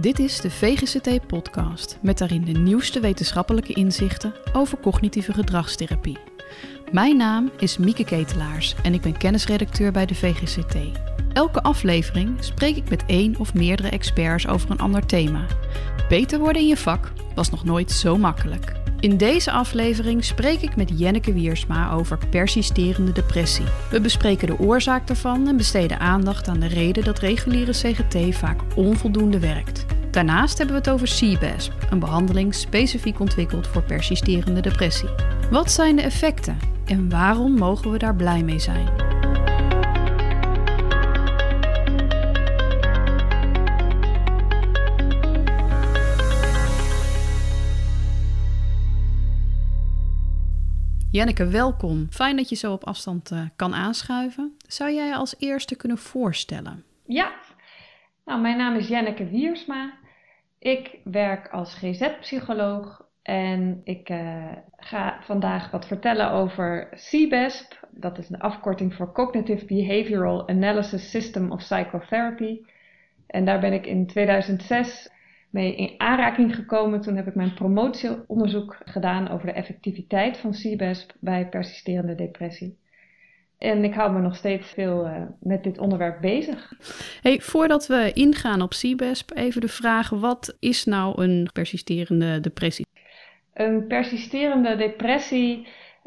Dit is de VGCT-podcast met daarin de nieuwste wetenschappelijke inzichten over cognitieve gedragstherapie. Mijn naam is Mieke Ketelaars en ik ben kennisredacteur bij de VGCT. Elke aflevering spreek ik met één of meerdere experts over een ander thema. Beter worden in je vak was nog nooit zo makkelijk. In deze aflevering spreek ik met Jenneke Wiersma over persisterende depressie. We bespreken de oorzaak daarvan en besteden aandacht aan de reden dat reguliere CGT vaak onvoldoende werkt. Daarnaast hebben we het over CBASP, een behandeling specifiek ontwikkeld voor persisterende depressie. Wat zijn de effecten en waarom mogen we daar blij mee zijn? Jenneke, welkom. Fijn dat je zo op afstand uh, kan aanschuiven. Zou jij je als eerste kunnen voorstellen? Ja, nou, mijn naam is Jenneke Wiersma. Ik werk als GZ-psycholoog en ik uh, ga vandaag wat vertellen over CBASP. Dat is een afkorting voor Cognitive Behavioral Analysis System of Psychotherapy. En daar ben ik in 2006 mee in aanraking gekomen. Toen heb ik mijn promotieonderzoek gedaan over de effectiviteit van CBASP bij persisterende depressie. En ik hou me nog steeds veel uh, met dit onderwerp bezig. Hey, voordat we ingaan op CBASP, even de vraag: wat is nou een persisterende depressie? Een persisterende depressie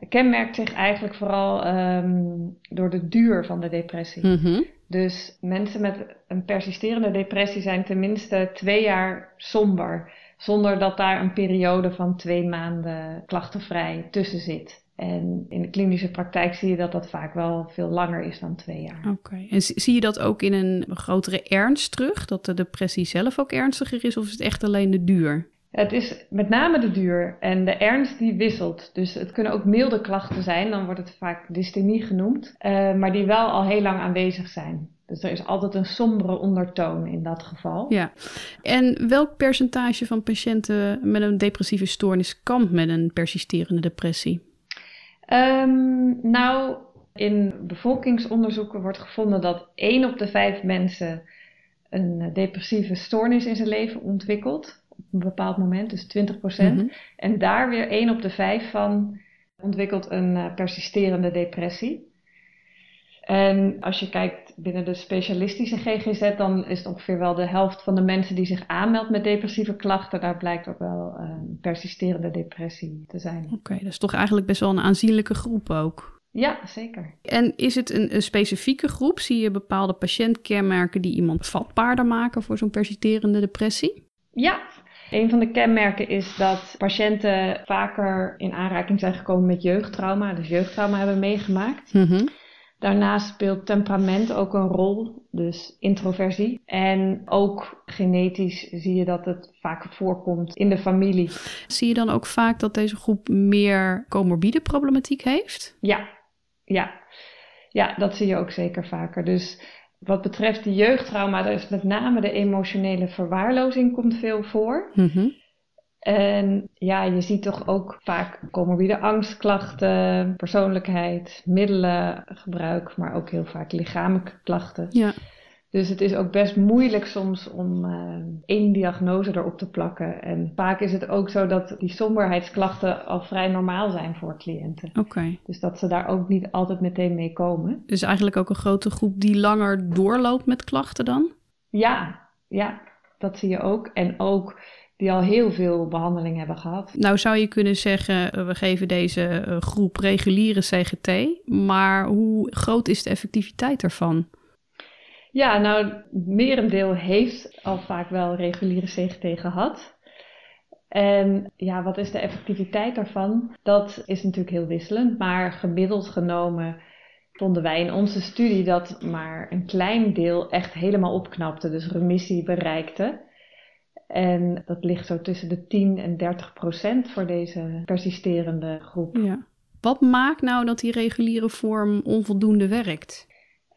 kenmerkt zich eigenlijk vooral um, door de duur van de depressie. Mm -hmm. Dus mensen met een persisterende depressie zijn tenminste twee jaar somber, zonder dat daar een periode van twee maanden klachtenvrij tussen zit. En in de klinische praktijk zie je dat dat vaak wel veel langer is dan twee jaar. Oké. En zie je dat ook in een grotere ernst terug? Dat de depressie zelf ook ernstiger is? Of is het echt alleen de duur? Het is met name de duur en de ernst die wisselt. Dus het kunnen ook milde klachten zijn, dan wordt het vaak dysthemie genoemd, uh, maar die wel al heel lang aanwezig zijn. Dus er is altijd een sombere ondertoon in dat geval. Ja. En welk percentage van patiënten met een depressieve stoornis kampt met een persisterende depressie? Um, nou, in bevolkingsonderzoeken wordt gevonden dat 1 op de 5 mensen een depressieve stoornis in zijn leven ontwikkelt een bepaald moment, dus 20 procent. Mm -hmm. En daar weer 1 op de 5 van ontwikkelt een uh, persisterende depressie. En als je kijkt binnen de specialistische GGZ, dan is het ongeveer wel de helft van de mensen die zich aanmeldt met depressieve klachten. Daar blijkt ook wel een persisterende depressie te zijn. Oké, okay, dat is toch eigenlijk best wel een aanzienlijke groep ook. Ja, zeker. En is het een, een specifieke groep? Zie je bepaalde patiëntkenmerken die iemand vatbaarder maken voor zo'n persisterende depressie? Ja, een van de kenmerken is dat patiënten vaker in aanraking zijn gekomen met jeugdtrauma, dus jeugdtrauma hebben meegemaakt. Mm -hmm. Daarnaast speelt temperament ook een rol, dus introversie. En ook genetisch zie je dat het vaak voorkomt in de familie. Zie je dan ook vaak dat deze groep meer comorbide problematiek heeft? Ja, ja. Ja, dat zie je ook zeker vaker. Dus wat betreft de jeugdtrauma, daar is met name de emotionele verwaarlozing komt veel voor. Mm -hmm. En ja, je ziet toch ook vaak comorbide angstklachten, persoonlijkheid, middelengebruik, maar ook heel vaak lichamelijke klachten. Ja. Dus het is ook best moeilijk soms om uh, één diagnose erop te plakken. En vaak is het ook zo dat die somberheidsklachten al vrij normaal zijn voor cliënten. Oké. Okay. Dus dat ze daar ook niet altijd meteen mee komen. Dus eigenlijk ook een grote groep die langer doorloopt met klachten dan? Ja, ja, dat zie je ook. En ook die al heel veel behandeling hebben gehad. Nou zou je kunnen zeggen, we geven deze groep reguliere CGT, maar hoe groot is de effectiviteit daarvan? Ja, nou, merendeel heeft al vaak wel reguliere CGT gehad. En ja, wat is de effectiviteit daarvan? Dat is natuurlijk heel wisselend, maar gemiddeld genomen vonden wij in onze studie dat maar een klein deel echt helemaal opknapte, dus remissie bereikte. En dat ligt zo tussen de 10 en 30 procent voor deze persisterende groep. Ja. Wat maakt nou dat die reguliere vorm onvoldoende werkt?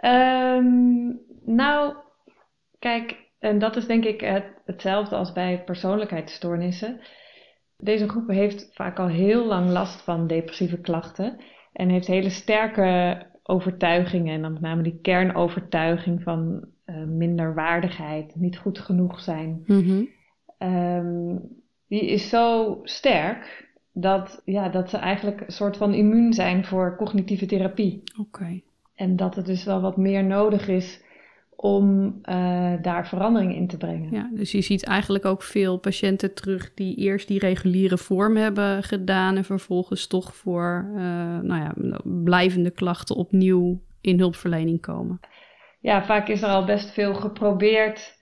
Um, nou, kijk, en dat is denk ik het, hetzelfde als bij persoonlijkheidsstoornissen. Deze groep heeft vaak al heel lang last van depressieve klachten en heeft hele sterke overtuigingen. En dan met name die kernovertuiging van uh, minderwaardigheid, niet goed genoeg zijn. Mhm. Ehm, die is zo sterk dat, ja, dat ze eigenlijk een soort van immuun zijn voor cognitieve therapie. Oké. En dat het dus wel wat meer nodig is om uh, daar verandering in te brengen. Ja, dus je ziet eigenlijk ook veel patiënten terug die eerst die reguliere vorm hebben gedaan en vervolgens toch voor uh, nou ja, blijvende klachten opnieuw in hulpverlening komen. Ja, vaak is er al best veel geprobeerd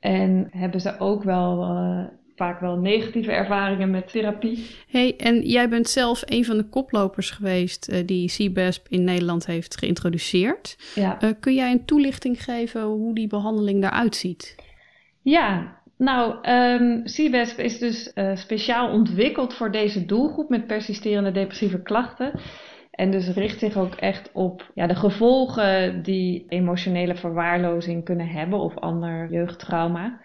en hebben ze ook wel uh, vaak wel negatieve ervaringen met therapie. Hey, en jij bent zelf een van de koplopers geweest uh, die CBASP in Nederland heeft geïntroduceerd. Ja. Uh, kun jij een toelichting geven hoe die behandeling eruit ziet? Ja, nou, um, CBASP is dus uh, speciaal ontwikkeld voor deze doelgroep met persisterende depressieve klachten. En dus richt zich ook echt op ja, de gevolgen die emotionele verwaarlozing kunnen hebben of ander jeugdtrauma.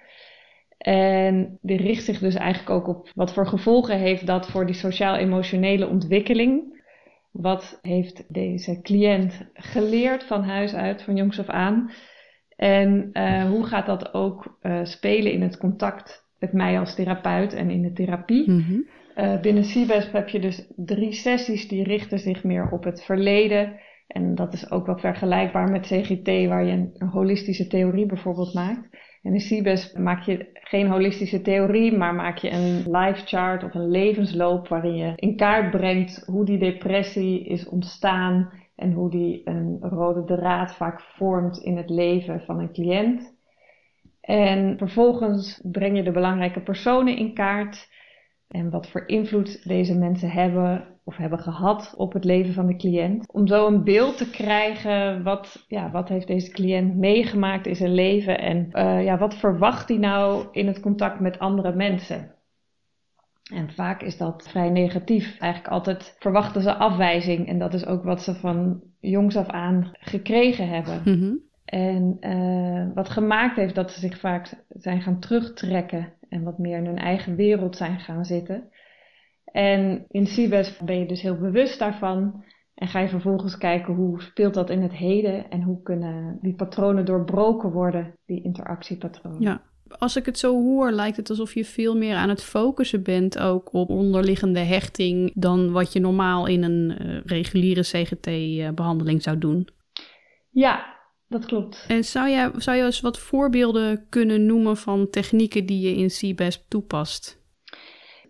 En die richt zich dus eigenlijk ook op wat voor gevolgen heeft dat voor die sociaal-emotionele ontwikkeling. Wat heeft deze cliënt geleerd van huis uit, van jongs af aan? En uh, hoe gaat dat ook uh, spelen in het contact met mij als therapeut en in de therapie? Mm -hmm. uh, binnen CBESP heb je dus drie sessies die richten zich meer op het verleden. En dat is ook wel vergelijkbaar met CGT, waar je een, een holistische theorie bijvoorbeeld maakt. En in CBESP maak je geen holistische theorie, maar maak je een life chart of een levensloop waarin je in kaart brengt hoe die depressie is ontstaan en hoe die een rode draad vaak vormt in het leven van een cliënt. En vervolgens breng je de belangrijke personen in kaart en wat voor invloed deze mensen hebben of hebben gehad op het leven van de cliënt. Om zo een beeld te krijgen, wat, ja, wat heeft deze cliënt meegemaakt in zijn leven en uh, ja, wat verwacht hij nou in het contact met andere mensen. En vaak is dat vrij negatief. Eigenlijk altijd verwachten ze afwijzing en dat is ook wat ze van jongs af aan gekregen hebben. Mm -hmm. En uh, wat gemaakt heeft dat ze zich vaak zijn gaan terugtrekken en wat meer in hun eigen wereld zijn gaan zitten. En in CBES ben je dus heel bewust daarvan. En ga je vervolgens kijken hoe speelt dat in het heden en hoe kunnen die patronen doorbroken worden, die interactiepatronen. Ja. Als ik het zo hoor, lijkt het alsof je veel meer aan het focussen bent ook op onderliggende hechting dan wat je normaal in een uh, reguliere CGT-behandeling zou doen. Ja, dat klopt. En zou je, zou je eens wat voorbeelden kunnen noemen van technieken die je in CBESP toepast?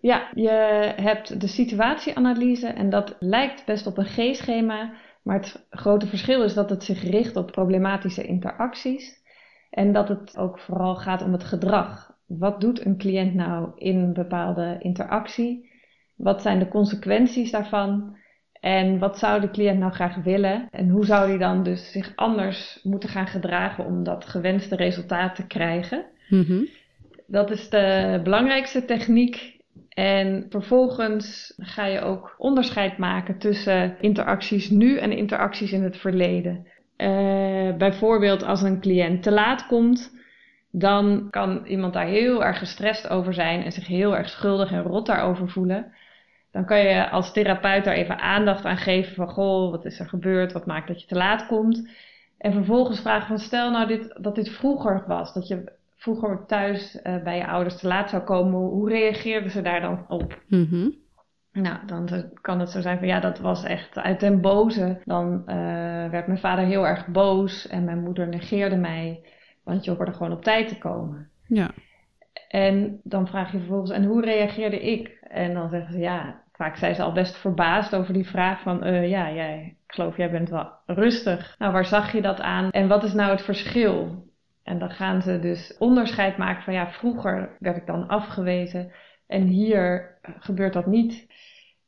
Ja, je hebt de situatieanalyse en dat lijkt best op een G-schema, maar het grote verschil is dat het zich richt op problematische interacties en dat het ook vooral gaat om het gedrag. Wat doet een cliënt nou in een bepaalde interactie? Wat zijn de consequenties daarvan? En wat zou de cliënt nou graag willen? En hoe zou hij dan dus zich anders moeten gaan gedragen om dat gewenste resultaat te krijgen? Mm -hmm. Dat is de belangrijkste techniek. En vervolgens ga je ook onderscheid maken tussen interacties nu en interacties in het verleden. Uh, bijvoorbeeld als een cliënt te laat komt, dan kan iemand daar heel erg gestrest over zijn en zich heel erg schuldig en rot daarover voelen. Dan kan je als therapeut daar even aandacht aan geven van goh, wat is er gebeurd, wat maakt dat je te laat komt. En vervolgens vragen van stel nou dit, dat dit vroeger was, dat je vroeger thuis uh, bij je ouders te laat zou komen, hoe reageerden ze daar dan op? Mm -hmm. Nou, dan kan het zo zijn van ja, dat was echt uit den boze. Dan uh, werd mijn vader heel erg boos en mijn moeder negeerde mij, want je hoorde gewoon op tijd te komen. Ja. En dan vraag je vervolgens, en hoe reageerde ik? En dan zeggen ze ja, vaak zijn ze al best verbaasd over die vraag van uh, ja, jij, ik geloof jij bent wel rustig. Nou, waar zag je dat aan? En wat is nou het verschil? En dan gaan ze dus onderscheid maken van ja, vroeger werd ik dan afgewezen en hier gebeurt dat niet.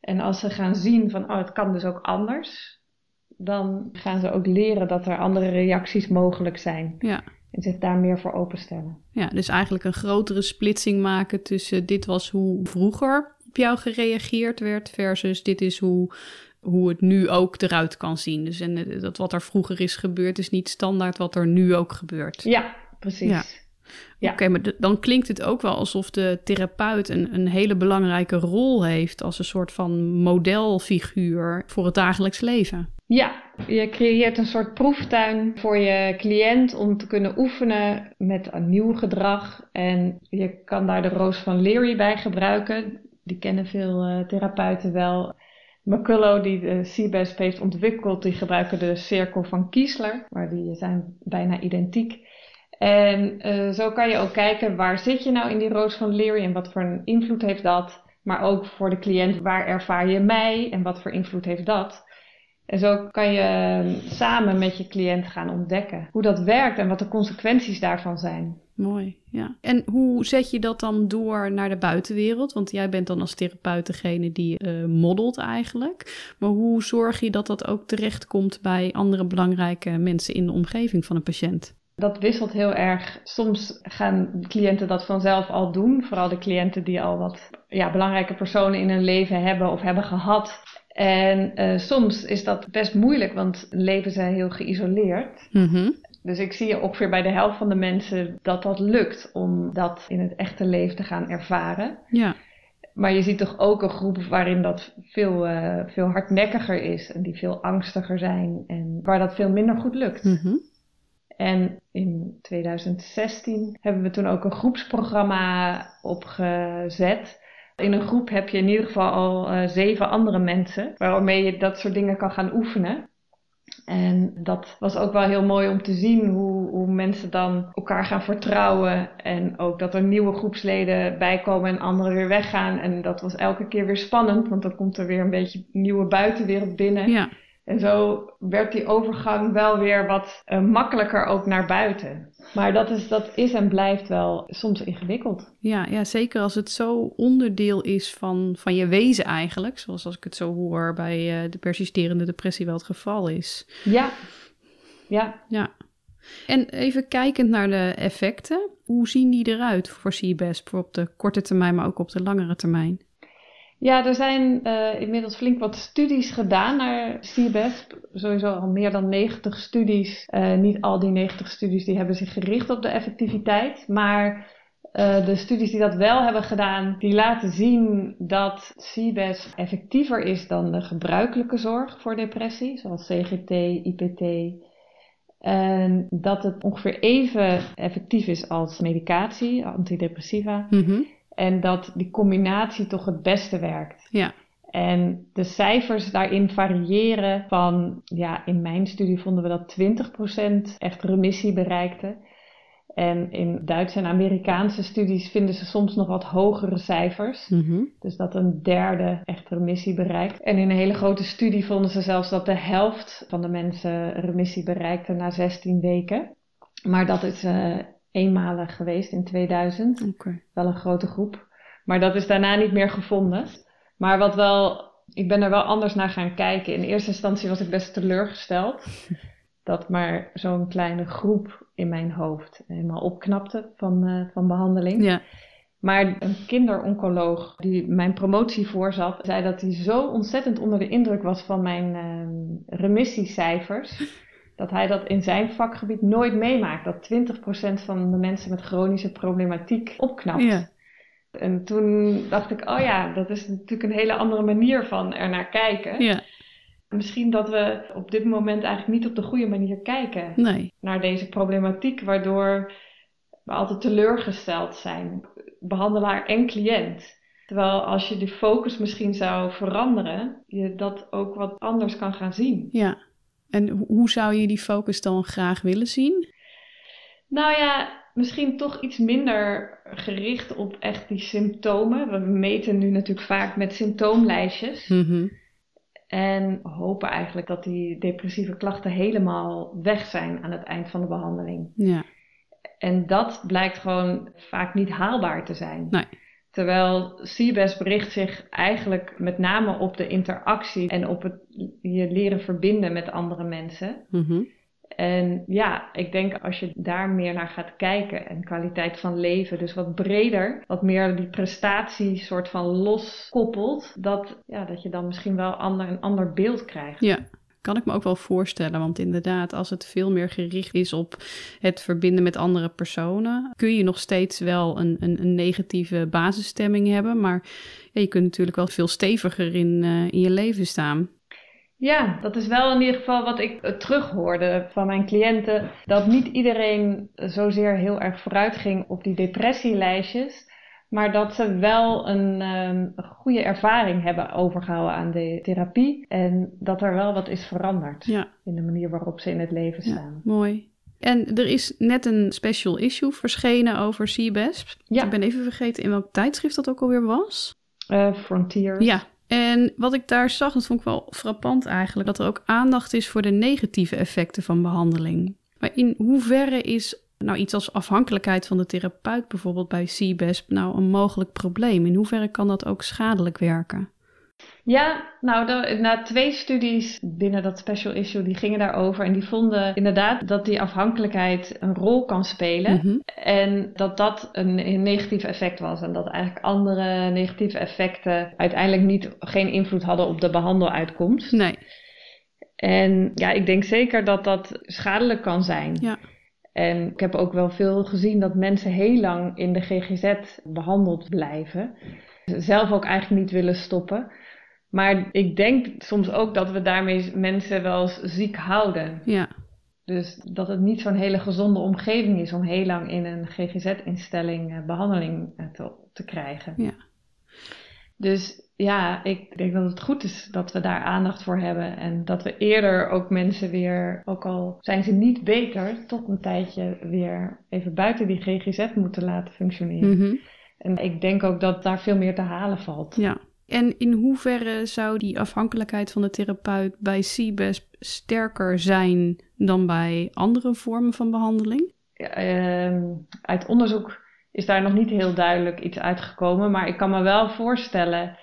En als ze gaan zien van oh, het kan dus ook anders, dan gaan ze ook leren dat er andere reacties mogelijk zijn. Ja. En zich daar meer voor openstellen. Ja, dus eigenlijk een grotere splitsing maken tussen dit was hoe vroeger op jou gereageerd werd versus dit is hoe hoe het nu ook eruit kan zien. Dus en dat wat er vroeger is gebeurd, is niet standaard wat er nu ook gebeurt. Ja, precies. Ja. Ja. Oké, okay, maar dan klinkt het ook wel alsof de therapeut een, een hele belangrijke rol heeft als een soort van modelfiguur voor het dagelijks leven. Ja, Je creëert een soort proeftuin voor je cliënt om te kunnen oefenen met een nieuw gedrag. En je kan daar de roos van Leary bij gebruiken. Die kennen veel uh, therapeuten wel. McCullough, die de CBESP heeft ontwikkeld, die gebruiken de cirkel van Kiesler, maar die zijn bijna identiek. En uh, zo kan je ook kijken waar zit je nou in die roos van Leary en wat voor invloed heeft dat. Maar ook voor de cliënt, waar ervaar je mij en wat voor invloed heeft dat? En zo kan je ehm, samen met je cliënt gaan ontdekken hoe dat werkt en wat de consequenties daarvan zijn. Mooi, ja. En hoe zet je dat dan door naar de buitenwereld? Want jij bent dan als therapeut degene die uh, moddelt eigenlijk. Maar hoe zorg je dat dat ook terechtkomt bij andere belangrijke mensen in de omgeving van een patiënt? Dat wisselt heel erg. Soms gaan cliënten dat vanzelf al doen. Vooral de cliënten die al wat ja, belangrijke personen in hun leven hebben of hebben gehad. En uh, soms is dat best moeilijk, want leven ze heel geïsoleerd. Mm Dus ik zie ongeveer bij de helft van de mensen dat dat lukt om dat in het echte leven te gaan ervaren. Ja. Maar je ziet toch ook een groep waarin dat veel, uh, veel hardnekkiger is en die veel angstiger zijn en waar dat veel minder goed lukt. Mm En in 2016 hebben we toen ook een groepsprogramma opgezet. In een groep heb je in ieder geval al uh, zeven andere mensen waarmee je dat soort dingen kan gaan oefenen. En dat was ook wel heel mooi om te zien hoe, hoe mensen dan elkaar gaan vertrouwen. En ook dat er nieuwe groepsleden bijkomen en anderen weer weggaan. En dat was elke keer weer spannend, want dan komt er weer een beetje nieuwe buitenwereld binnen. Ja. En zo werd die overgang wel weer wat uh, makkelijker ook naar buiten. Maar dat is, dat is en blijft wel soms ingewikkeld. Ja, ja, zeker als het zo onderdeel is van, van je wezen eigenlijk. Zoals als ik het zo hoor bij uh, de persisterende depressie wel het geval is. Ja, ja. Ja. En even kijkend naar de effecten. Hoe zien die eruit voor CBESP op de korte termijn, maar ook op de langere termijn? Ja, er zijn uh, inmiddels flink wat studies gedaan naar CBESP. Sowieso al meer dan 90 studies. Uh, niet al die 90 studies die hebben zich gericht op de effectiviteit. Maar uh, de studies die dat wel hebben gedaan, die laten zien dat CBESP effectiever is dan de gebruikelijke zorg voor depressie. Zoals CGT, IPT. En dat het ongeveer even effectief is als medicatie, antidepressiva. Mm. En dat die combinatie toch het beste werkt. Ja. En de cijfers daarin variëren van, ja, in mijn studie vonden we dat 20% echt remissie bereikte. En in Duitse en Amerikaanse studies vinden ze soms nog wat hogere cijfers. Mm -hmm. Dus dat een derde echt remissie bereikt. En in een hele grote studie vonden ze zelfs dat de helft van de mensen remissie bereikte na 16 weken. Maar dat is uh, eenmalig geweest in 2000. Okay. Wel een grote groep. Maar dat is daarna niet meer gevonden. Maar wat wel, ik ben er wel anders naar gaan kijken. In eerste instantie was ik best teleurgesteld. dat maar zo'n kleine groep in mijn hoofd helemaal opknapte van, uh, van behandeling. Ja. Maar een kinderoncoloog die mijn promotie voorzat, zei dat hij zo ontzettend onder de indruk was van mijn uh, remissiecijfers dat hij dat in zijn vakgebied nooit meemaakt. Dat 20% van de mensen met chronische problematiek opknapt. Ja. En toen dacht ik, oh ja, dat is natuurlijk een hele andere manier van er naar kijken. Ja. Misschien dat we op dit moment eigenlijk niet op de goede manier kijken nee. naar deze problematiek, waardoor we altijd teleurgesteld zijn, behandelaar en cliënt. Terwijl als je de focus misschien zou veranderen, je dat ook wat anders kan gaan zien. Ja. En hoe zou je die focus dan graag willen zien? Nou ja, misschien toch iets minder gericht op echt die symptomen. We meten nu natuurlijk vaak met symptoomlijstjes. Mm -hmm. En hopen eigenlijk dat die depressieve klachten helemaal weg zijn aan het eind van de behandeling. Ja. En dat blijkt gewoon vaak niet haalbaar te zijn. Nee. Terwijl CBES richt zich eigenlijk met name op de interactie en op het je leren verbinden met andere mensen. Mm -hmm. En ja, ik denk als je daar meer naar gaat kijken en kwaliteit van leven, dus wat breder, wat meer die prestatie soort van loskoppelt, dat, ja, dat je dan misschien wel ander, een ander beeld krijgt. Ja, kan ik me ook wel voorstellen. Want inderdaad, als het veel meer gericht is op het verbinden met andere personen, kun je nog steeds wel een, een, een negatieve basisstemming hebben. Maar je kunt natuurlijk wel veel steviger in, uh, in je leven staan. Ja, dat is wel in ieder geval wat ik uh, terughoorde van mijn cliënten. Dat niet iedereen zozeer heel erg vooruit ging op die depressielijstjes. Maar dat ze wel een um, goede ervaring hebben overgehouden aan de therapie. En dat er wel wat is veranderd ja. in de manier waarop ze in het leven staan. Ja, mooi. En er is net een special issue verschenen over CBESP. Ja. Ik ben even vergeten in welk tijdschrift dat ook alweer was. Uh, Frontiers. Ja, en wat ik daar zag, dat vond ik wel frappant eigenlijk, dat er ook aandacht is voor de negatieve effecten van behandeling. Maar in hoeverre is nou iets als afhankelijkheid van de therapeut bijvoorbeeld bij CBESP nou een mogelijk probleem? In hoeverre kan dat ook schadelijk werken? Ja, nou, na twee studies binnen dat special issue, die gingen daarover. En die vonden inderdaad dat die afhankelijkheid een rol kan spelen. Mhm. En dat dat een, een negatief effect was. En dat eigenlijk andere negatieve effecten uiteindelijk niet, geen invloed hadden op de behandeluitkomst. Nee. En ja, ik denk zeker dat dat schadelijk kan zijn. Ja. En ik heb ook wel veel gezien dat mensen heel lang in de GGZ behandeld blijven. Zelf ook eigenlijk niet willen stoppen. Maar ik denk soms ook dat we daarmee mensen wel eens ziek houden. Ja. Dus dat het niet zo'n hele gezonde omgeving is om heel lang in een GGZ-instelling behandeling te, te krijgen. Ja. Dus ja, ik denk dat het goed is dat we daar aandacht voor hebben. En dat we eerder ook mensen weer, ook al zijn ze niet beter, toch een tijdje weer even buiten die GGZ moeten laten functioneren. Mhm. En ik denk ook dat daar veel meer te halen valt. Ja. En in hoeverre zou die afhankelijkheid van de therapeut bij CBESP sterker zijn dan bij andere vormen van behandeling? Ja, uh, uit onderzoek is daar nog niet heel duidelijk iets uitgekomen, maar ik kan me wel voorstellen,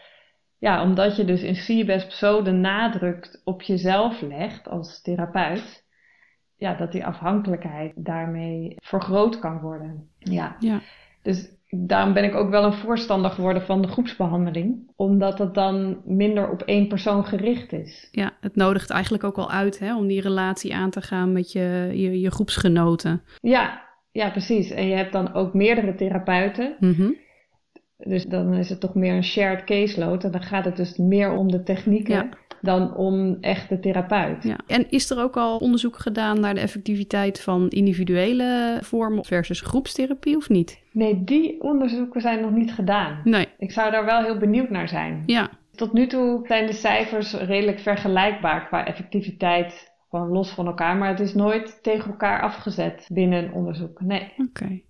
ja, omdat je dus in CBESP zo de nadruk op jezelf legt als therapeut, ja, dat die afhankelijkheid daarmee vergroot kan worden. Ja. ja. Dus daarom ben ik ook wel een voorstander geworden van de groepsbehandeling. Omdat het dan minder op één persoon gericht is. Ja, het nodigt eigenlijk ook al uit hè, om die relatie aan te gaan met je, je, je groepsgenoten. Ja, ja, precies. En je hebt dan ook meerdere therapeuten. Mm Dus dan is het toch meer een shared caseload. En dan gaat het dus meer om de technieken. Ja. Dan om echt de therapeut. Ja. En is er ook al onderzoek gedaan naar de effectiviteit van individuele vormen versus groepstherapie of niet? Nee, die onderzoeken zijn nog niet gedaan. Nee. Ik zou daar wel heel benieuwd naar zijn. Ja. Tot nu toe zijn de cijfers redelijk vergelijkbaar qua effectiviteit. Gewoon los van elkaar. Maar het is nooit tegen elkaar afgezet binnen een onderzoek. Nee. Oké.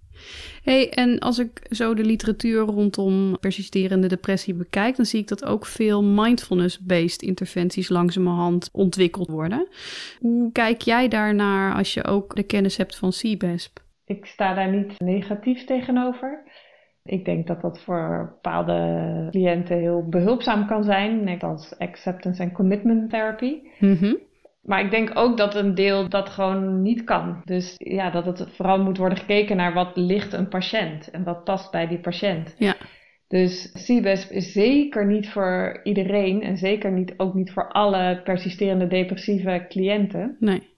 Hey, en als ik zo de literatuur rondom persisterende depressie bekijk, dan zie ik dat ook veel mindfulness-based interventies langzamerhand ontwikkeld worden. Hoe kijk jij daarnaar als je ook de kennis hebt van CBESP? Ik sta daar niet negatief tegenover. Ik denk dat dat voor bepaalde cliënten heel behulpzaam kan zijn, net als acceptance en commitment therapy. Mm Maar ik denk ook dat een deel dat gewoon niet kan. Dus ja, dat het vooral moet worden gekeken naar wat ligt een patiënt en wat past bij die patiënt. Ja. Dus CBESP is zeker niet voor iedereen en zeker niet, ook niet voor alle persisterende depressieve cliënten. Nee.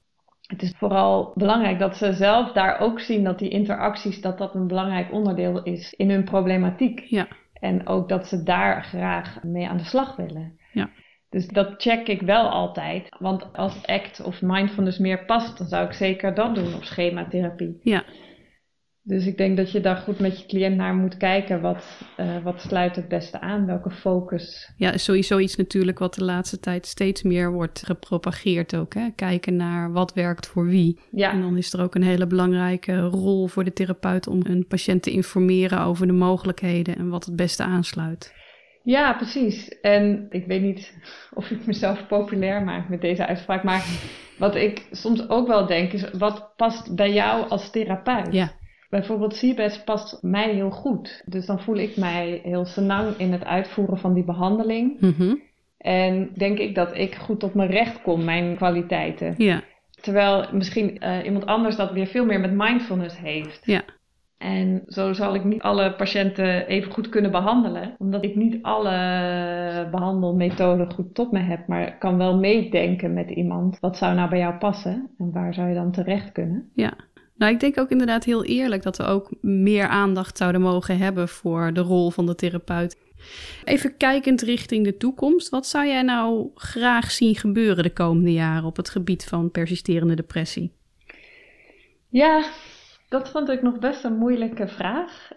Het is vooral belangrijk dat ze zelf daar ook zien dat die interacties, dat dat een belangrijk onderdeel is in hun problematiek. Ja. En ook dat ze daar graag mee aan de slag willen. Ja. Dus dat check ik wel altijd. Want als ACT of mindfulness meer past, dan zou ik zeker dat doen op schematherapie. Ja. Dus ik denk dat je daar goed met je cliënt naar moet kijken. Wat, uh, wat sluit het beste aan? Welke focus? Ja, is sowieso iets natuurlijk wat de laatste tijd steeds meer wordt gepropageerd ook. Hè? Kijken naar wat werkt voor wie. Ja. En dan is er ook een hele belangrijke rol voor de therapeut om een patiënt te informeren over de mogelijkheden en wat het beste aansluit. Ja, precies. En ik weet niet of ik mezelf populair maak met deze uitspraak, maar wat ik soms ook wel denk is, wat past bij jou als therapeut? Ja. Bijvoorbeeld CBES past mij heel goed. Dus dan voel ik mij heel senang in het uitvoeren van die behandeling. Mm En denk ik dat ik goed op mijn recht kom, mijn kwaliteiten. Ja. Terwijl misschien uh, iemand anders dat weer veel meer met mindfulness heeft. Ja. En zo zal ik niet alle patiënten even goed kunnen behandelen. Omdat ik niet alle behandelmethoden goed tot me heb. Maar ik kan wel meedenken met iemand. Wat zou nou bij jou passen? En waar zou je dan terecht kunnen? Ja. Nou, ik denk ook inderdaad heel eerlijk dat we ook meer aandacht zouden mogen hebben voor de rol van de therapeut. Even kijkend richting de toekomst. Wat zou jij nou graag zien gebeuren de komende jaren op het gebied van persisterende depressie? Ja, dat vond ik nog best een moeilijke vraag.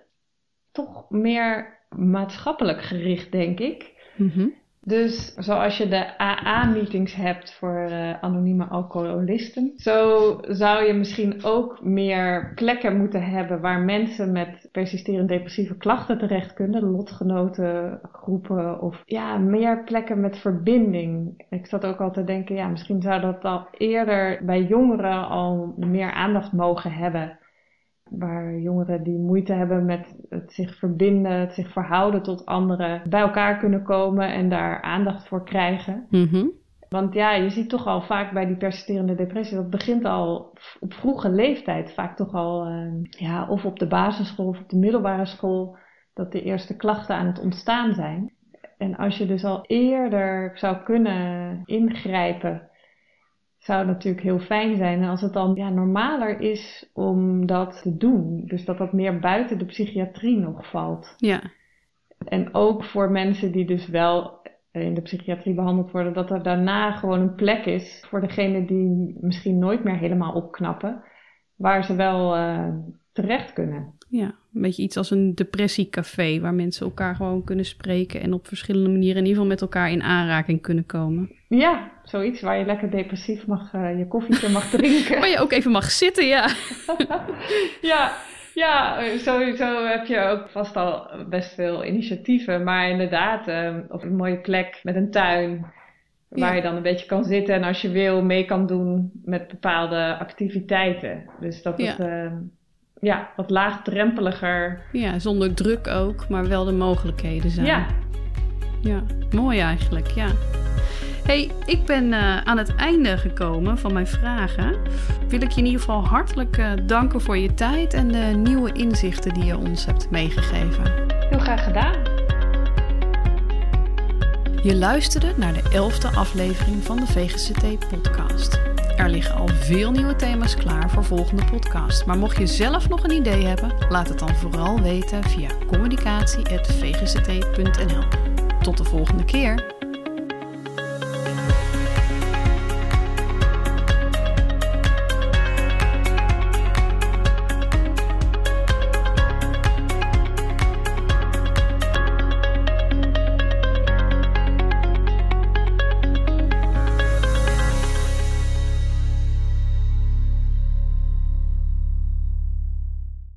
Toch meer maatschappelijk gericht, denk ik. Mm Dus zoals je de AA-meetings hebt voor uh, anonieme alcoholisten, zo zou je misschien ook meer plekken moeten hebben waar mensen met persisterend depressieve klachten terecht kunnen, lotgenoten, groepen of ja, meer plekken met verbinding. Ik zat ook al te denken, ja, misschien zou dat al eerder bij jongeren al meer aandacht mogen hebben waar jongeren die moeite hebben met het zich verbinden, het zich verhouden tot anderen, bij elkaar kunnen komen en daar aandacht voor krijgen. Mhm. Want ja, je ziet toch al vaak bij die persisterende depressie, dat begint al op vroege leeftijd, vaak toch al uh, ja, of op de basisschool of op de middelbare school, dat de eerste klachten aan het ontstaan zijn. En als je dus al eerder zou kunnen ingrijpen zou natuurlijk heel fijn zijn als het dan ja, normaler is om dat te doen. Dus dat dat meer buiten de psychiatrie nog valt. Ja. En ook voor mensen die dus wel in de psychiatrie behandeld worden, dat er daarna gewoon een plek is voor degene die misschien nooit meer helemaal opknappen, waar ze wel uh, terecht kunnen. Ja, een beetje iets als een depressiecafé, waar mensen elkaar gewoon kunnen spreken en op verschillende manieren in ieder geval met elkaar in aanraking kunnen komen. Ja, zoiets waar je lekker depressief mag, uh, je koffietje mag drinken. Waar je ook even mag zitten, ja. ja, ja, sowieso heb je ook vast al best veel initiatieven. Maar inderdaad, uh, of een mooie plek met een tuin. Waar ja. je dan een beetje kan zitten en als je wil mee kan doen met bepaalde activiteiten. Dus dat het ja. uh, ja, wat laagdrempeliger. Ja, zonder druk ook, maar wel de mogelijkheden zijn. Ja. Ja, mooi eigenlijk, ja. Hey, ik ben uh, aan het einde gekomen van mijn vragen. Wil ik je in ieder geval hartelijk uh, danken voor je tijd en de nieuwe inzichten die je ons hebt meegegeven. Heel graag gedaan. Je luisterde naar de elfde aflevering van de VGCT-podcast. Er liggen al veel nieuwe thema's klaar voor volgende podcast. Maar mocht je zelf nog een idee hebben, laat het dan vooral weten via communicatie.vgct.nl. Tot de volgende keer.